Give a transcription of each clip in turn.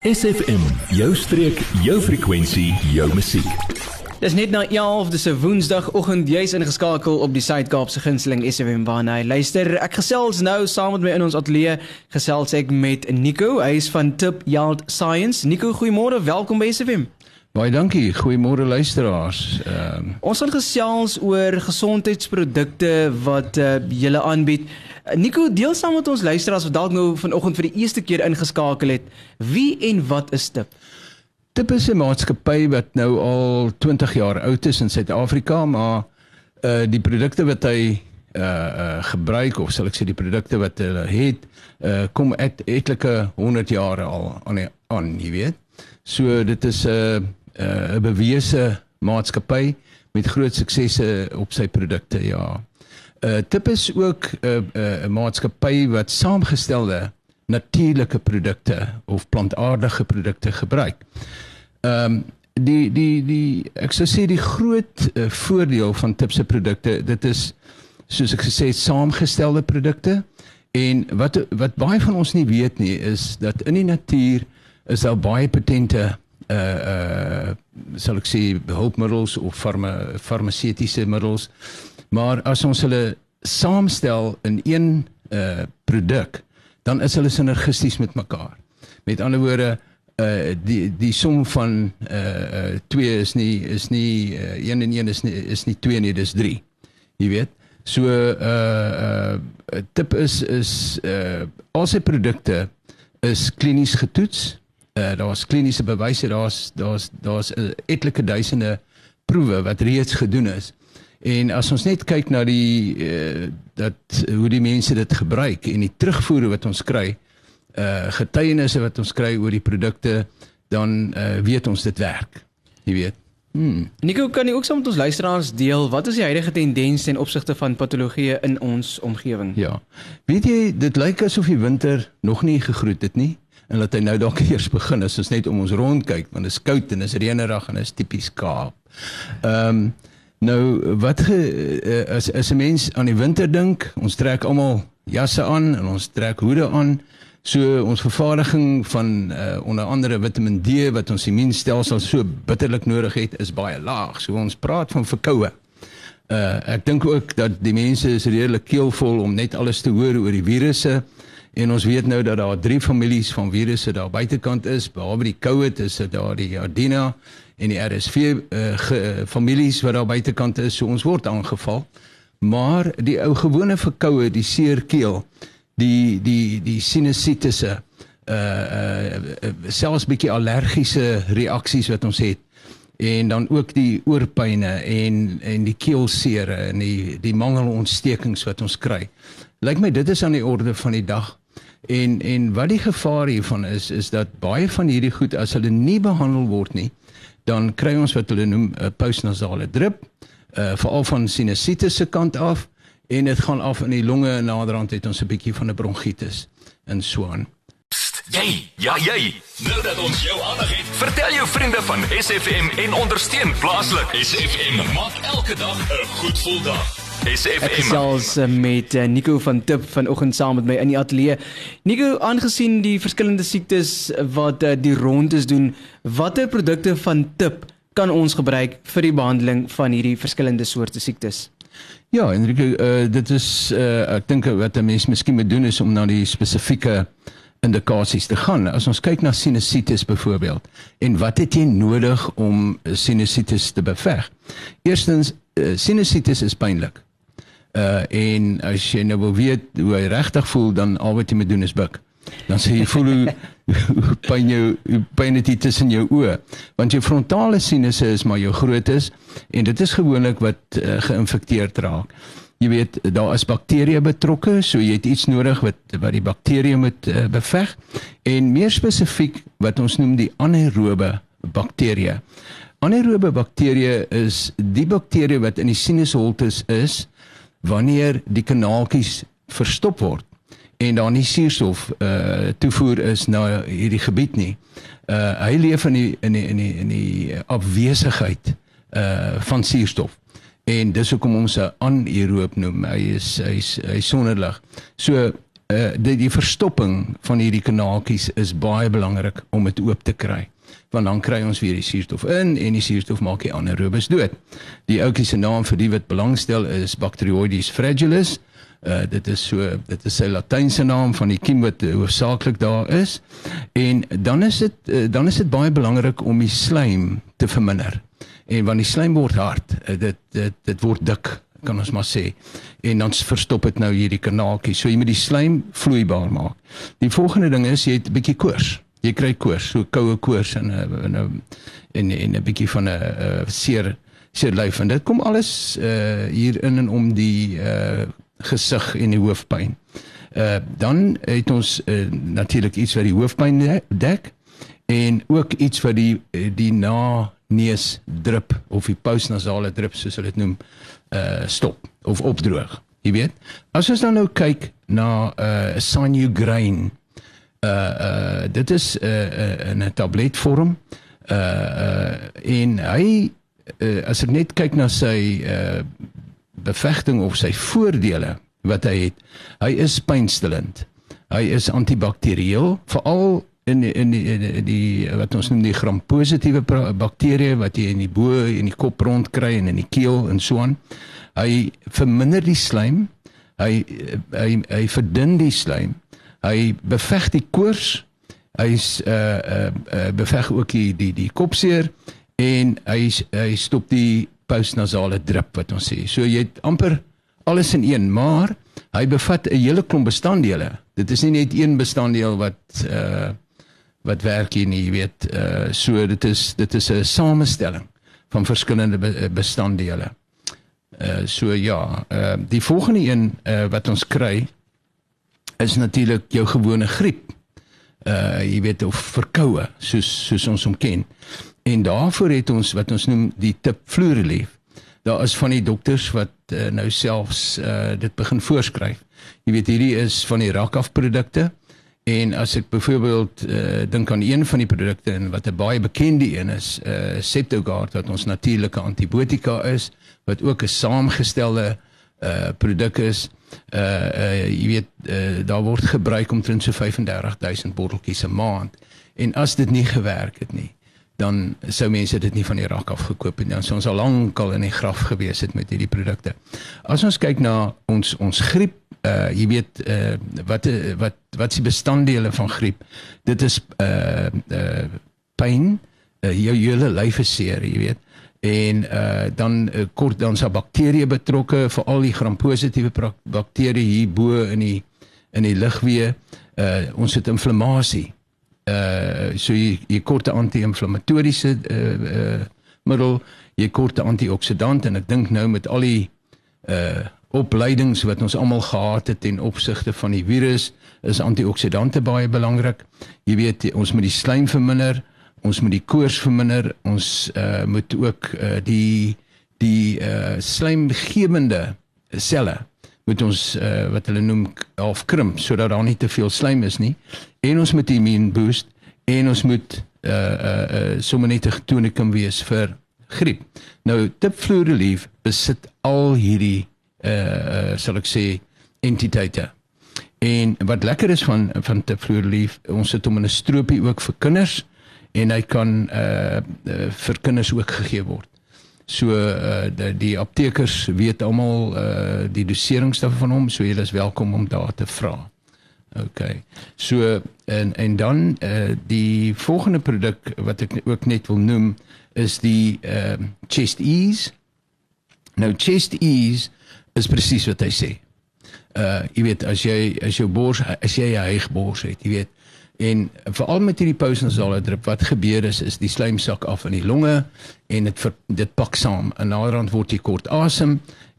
SFM, jou streek, jou frekwensie, jou musiek. Dis net na 11 dis 'n Woensdagoggend jy's ingeskakel op die Suid-Kaapse gunsteling SFM waarna jy luister. Ek gesels nou saam met my in ons ateljee gesels ek met Nico, hy is van Tip Yield Science. Nico, goeiemôre, welkom by SFM. Baie dankie. Goeiemôre luisteraars. Ehm um... Ons gaan gesels oor gesondheidsprodukte wat uh, jy aanbied. Nico, deel saam met ons luisteraars wat dalk nou vanoggend vir die eerste keer ingeskakel het. Wie en wat is Tip? Tip is 'n maatskappy wat nou al 20 jaar oud is in Suid-Afrika, maar uh die produkte wat hy uh uh gebruik of sal ek sê die produkte wat hulle het, uh kom uit etlike 100 jare al aan aan, jy weet. So dit is 'n uh, 'n uh, bewese maatskappy met groot suksese op sy produkte, ja. Uh Tip is ook 'n uh, 'n uh, maatskappy wat saamgestelde natuurlike produkte of plantaardige produkte gebruik. Ehm um, die die die ek sou sê die groot uh, voordeel van Tip se produkte, dit is soos ek gesê het saamgestelde produkte en wat wat baie van ons nie weet nie is dat in die natuur is daar baie patente uh uh sal ek sê hulpmiddels of farma farmaseutiese middels Maar as ons hulle saamstel in een uh produk, dan is hulle sinergisties met mekaar. Met ander woorde, uh die die som van uh uh 2 is nie is nie uh, 1 en 1 is nie is nie 2 nie, dis 3. Jy weet. So uh uh tip is is uh al sy produkte is klinies getoets. Uh daar's kliniese bewyse, daar's daar's daar's uh, etlike duisende proewe wat reeds gedoen is. En as ons net kyk na die uh, dat hoe die mense dit gebruik en die terugvoere wat ons kry, uh getuienisse wat ons kry oor die produkte, dan uh weet ons dit werk. Jy weet. Hmm. Nico, kan jy ook saam met ons luisteraars deel wat is die huidige tendens ten opsigte van patologie in ons omgewing? Ja. Weet jy, dit lyk asof die winter nog nie gegroet het nie en dat hy nou dalk eers begin as ons net om ons rond kyk want dit is koud en is reënerig en is tipies Kaap. Ehm um, Nou wat ge, uh, as as 'n mens aan die winter dink, ons trek almal jasse aan en ons trek hoede aan. So ons vervaardiging van uh, onder andere Vitamiin D wat ons immuunstelsel so bitterlik nodig het, is baie laag. So ons praat van verkoue. Uh ek dink ook dat die mense is redelik keelvol om net alles te hoor oor die virusse. En ons weet nou dat daar drie families van virusse daar buitekant is, behalwe die COVID is dit daar die Adena en die RSV uh, ge, families wat daar buitekant is, so ons word aangeval. Maar die ou gewone verkoue, die seer keel, die die die sinusitisse uh uh selfs bietjie allergiese reaksies wat ons het en dan ook die oorpynne en en die keelseere en die die mangelontstekings wat ons kry. Lyk my dit is aan die orde van die dag. En en wat die gevaar hiervan is is dat baie van hierdie goed as hulle nie behandel word nie, dan kry ons wat hulle noem 'n uh, postnasale drip, uh veral van sinusitis se kant af en dit gaan af in die longe en naderhand het ons 'n bietjie van 'n bronkietis in swaan. Jy, ja jy. Nou dat ons jou aandag het, vertel jou vriende van SFM en ondersteun plaaslik. SFM maak elke dag 'n goed gevoel dag. SFM. Ek gesels eh, met uh, Nico van Tip vanoggend saam met my in die ateljee. Nico, aangesien die verskillende siektes wat uh, die rondes doen, watter produkte van Tip kan ons gebruik vir die behandeling van hierdie verskillende soorte siektes? Ja, Enrique, uh, dit is uh, ek dink wat 'n mens miskien moet doen is om na die spesifieke indikasies te gaan. As ons kyk na sinusitis byvoorbeeld en wat het jy nodig om sinusitis te beveg? Eerstens, uh, sinusitis is pynlik. Uh en as jy nou wil weet hoe hy regtig voel, dan al wat jy moet doen is buig. Dan sê jy voel hoe, hoe pyn jou pyn dit tussen jou oë. Want jou frontale sinusse is maar jou grootes en dit is gewoonlik wat uh, geïnfekteerd raak. Jy weet daar is bakterieë betrokke, so jy het iets nodig wat wat die bakterieë moet uh, beveg en meer spesifiek wat ons noem die anaerobe bakterieë. Anaerobe bakterieë is die bakterieë wat in die sinusholtes is wanneer die kanaaltjies verstop word en daar nie suurstof uh toevoer is na hierdie gebied nie. Uh hy leef in die in die in die in die afwesigheid uh van suurstof. En dis hoekom ons 'n anaeroop noem. Hy is hy's hy sonderlig. So uh die die verstopping van hierdie kanaaltjies is baie belangrik om dit oop te kry want dan kry ons weer die suurstof in en die suurstof maak die anaerobes dood. Die ouetjie se naam vir die wat belangstel is Bacteroides fragilis. Uh dit is so dit is sy latynse naam van die kiem wat hoofsaaklik daar is. En dan is dit uh, dan is dit baie belangrik om die slaim te verminder. En wanneer die slaim word hard, uh, dit dit dit word dik kan ons maar sê. En dan verstop dit nou hierdie kanaaltjie. So jy moet die slaim vloeibaar maak. Die volgende ding is jy het 'n bietjie koors. Jy kry koors, so koue koors en 'n en en 'n bietjie van 'n seer seer lyf en dit kom alles uh hier in en om die uh gesig en die hoofpyn. Uh dan het ons uh, natuurlik iets wat die hoofpyn dek en ook iets wat die die na neus drup of die postnasale drup soos hulle dit noem uh stop of opdroog. Jy weet. As ons dan nou kyk na uh Sinugrain uh uh dit is uh, uh 'n tabletvorm. Uh uh en hy uh, as ek net kyk na sy uh bevegting of sy voordele wat hy het. Hy is pynstillend. Hy is antibakterieel, veral in in die, in die, die wat ons noem die gram-positiewe bakterieë wat jy in die bo en die kop rond kry en in die keel en so aan. Hy verminder die slaim. Hy hy hy verdun die slaim. Hy beveg die koors. Hy's uh uh, uh beveg ook die die die kopseer en hy hy stop die postnasale drip wat ons sê. So jy het amper alles in een, maar hy bevat 'n hele klomp bestanddele. Dit is nie net een bestanddeel wat uh wat werk hier nie, jy weet. Uh so dit is dit is 'n samestelling van verskillende be bestanddele. Uh so ja, uh die volgende een uh wat ons kry is natuurlik jou gewone griep. Uh jy weet of verkoue soos soos ons hom ken. En daarvoor het ons wat ons noem die tip fluorelief daar is van die dokters wat uh, nou selfs uh, dit begin voorskryf. Jy weet hierdie is van die rakaf produkte en as ek byvoorbeeld uh, dink aan een van die produkte en wat 'n baie bekende een is, uh, Septogard wat ons natuurlike antibiotika is wat ook 'n saamgestelde uh produk is. Uh, uh weet uh, daar word gebruik omtrent so 35000 botteltjies 'n maand. En as dit nie gewerk het nie, dan sou mense dit nie van die rak af gekoop het nie. Ons al lankal in die graf gewees het met hierdie produkte. As ons kyk na ons ons griep, uh jy weet uh wat wat wat is die bestanddele van griep? Dit is uh uh pyn, uh, jou hele lyf is seer, jy weet. En uh dan uh, kort dan se bakterieë betrokke, veral die gram-positiewe bakterieë hier bo in die in die lugweë. Uh ons het inflammasie uh so jy jy kort 'n anti-inflammatoriese uh uh middel, jy kort 'n antioksidant en ek dink nou met al die uh opleidings wat ons almal gehad het ten opsigte van die virus, is antioksidante baie belangrik. Jy weet ons moet die slaim verminder, ons moet die koors verminder, ons uh moet ook uh die die uh slaimgewende selle moet ons uh, wat hulle noem half krimp sodat daar nie te veel slaim is nie en ons moet immuun boost en ons moet uh uh, uh sommer net 'n tonikum wees vir griep. Nou Tipfluorelief besit al hierdie uh, uh sal ek sê entiteite. En wat lekker is van van Tipfluorelief, ons het hom in 'n stroopie ook vir kinders en hy kan uh, uh vir kinders ook gegee word. So uh die, die aptekers weet almal uh die doseringsstaf van hom, so jy is welkom om daar te vra. OK. So en en dan uh die volgende produk wat ek ook net wil noem is die ehm uh, Chest Ease. Nou Chest Ease is presies wat hy sê. Uh jy weet as jy as jou bors as jy 'n hyg bors het, jy weet En veral met hierdie postnasale drip wat gebeur is is die slaimsak af in die longe en dit dit pak saam. En naderhand word jy kort asem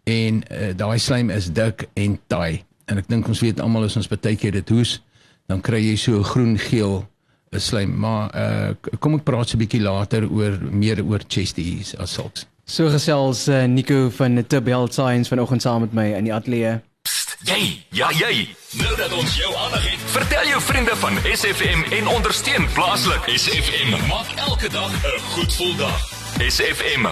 en uh, daai slaim is dik en taai. En ek dink ons weet almal as ons baie keer dit hoes, dan kry jy so groen-geel eh, slaim. Maar uh, kom ek praat so 'n bietjie later oor meer oor chest ease as sulks. So gesels uh, Nico van Tibel Science vanoggend saam met my in die ateljee. Jy, ja jy. Nou dat ons jou aandag het, vertel jou vriende van SFM en ondersteun plaaslik. SFM maak elke dag 'n goed gevoel dag. SFM.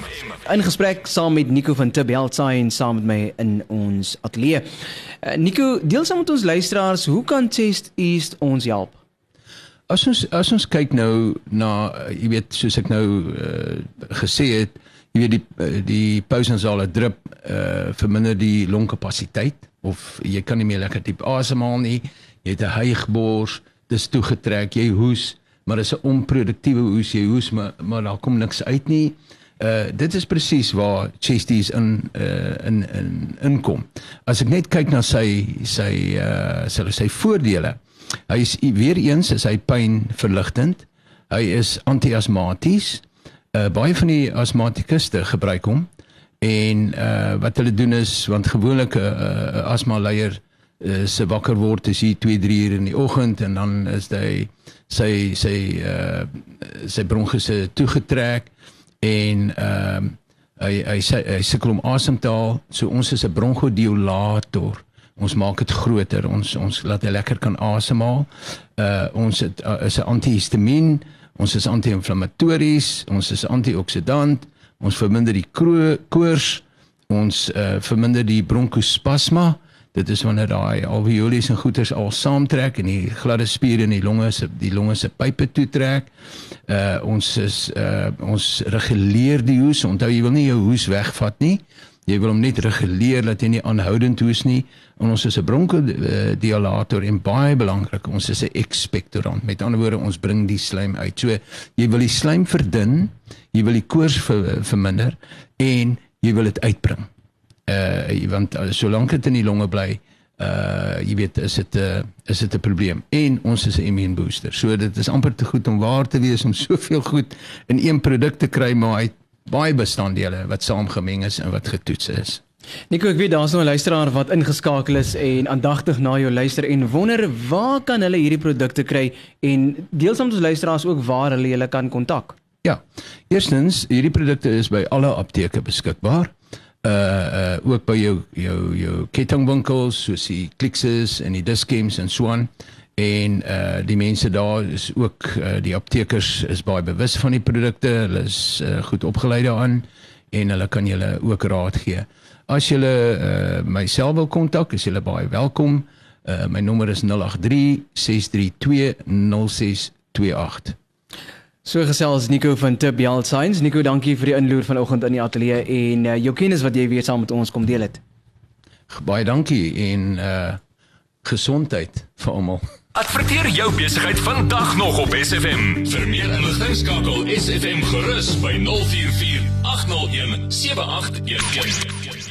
In gesprek saam met Nico van Tibeltsai en saam met my in ons ateljee. Uh, Nico, deel saam met ons luisteraars, hoe kan Chest East ons help? As ons as ons kyk nou na uh, jy weet soos ek nou uh, gesê het, jy weet die die pousensale drip uh verminder die longkapasiteit of jy kan nie meer lekker diep asemhaal nie. Jy het 'n heugbors, dis toegetrek, jy hoes, maar dis 'n onproduktiewe hoes, jy hoes maar maar daar kom niks uit nie. Uh dit is presies waar Chesties in uh in in inkom. As ek net kyk na sy sy uh sy sy voordele. Hy is weer eens is hy pynverligtend. Hy is antiasmaties. Uh baie van die asmatikuste gebruik hom en uh wat hulle doen is want gewoonlik 'n uh, uh, asma leier uh, se wakker word is hier 2 3 uur in die oggend en dan is hy sy sy uh sy bronchuse toegetrek en ehm uh, hy hy sy, hy sukkel om asem te haal. So ons is 'n bronchodilator ons maak dit groter. Ons ons laat hy lekker kan asemhaal. Uh ons het, uh, is 'n antihistamiin ons is anti-inflammatories. Ons is antioksidant ons verminder die koors, ons uh, verminder die bronkospasma. Dit is wanneer daai alveolus en goeters al saamtrek en die gladde spiere in die longe se die longe se pype toetrek. Uh ons is uh ons reguleer die hoes. Onthou jy wil nie jou hoes wegvat nie. Jy wil hom net reguleer dat hy nie aanhoudend hoes nie. En ons is 'n bronkodilator en baie belangrik, ons is 'n expectorant. Met ander woorde, ons bring die slijm uit. So jy wil die slijm verdun, jy wil die koors ver, verminder en jy wil dit uitbring. Uh want uh, solank dit in die longe bly, uh jy weet, is dit 'n uh, is dit 'n probleem. En ons is 'n immune booster. So dit is amper te goed om waar te wees om soveel goed in een produk te kry, maar hy baie bestanddele wat saamgemeng is en wat getoets is. Nico, ek weet daar's nou 'n luisteraar wat ingeskakel is en aandagtig na jou luister en wonder waar kan hulle hierdie produkte kry en deel soms ons luisteraars ook waar hulle julle kan kontak. Ja. Eerstens, hierdie produkte is by alle apteke beskikbaar. Uh uh ook by jou jou jou kettingwinkels soos die Clicks en die Dischems en so aan en uh die mense daar is ook uh, die aptekers is baie bewus van die produkte. Hulle is uh, goed opgelei daaraan en hulle kan julle ook raad gee. As jy uh, myself wil kontak, is jy baie welkom. Uh, my nommer is 083 632 0628. So gesels Nico van Tibial Science. Nico, dankie vir die inloer vanoggend in die ateljee en uh, jou kennis wat jy weer saam met ons kom deel het. Baie dankie en uh gesondheid vir almal. Adverteer jou besigheid vandag nog op SFM. Vir meer inligting skakel SFM gerus by 044 801 7811.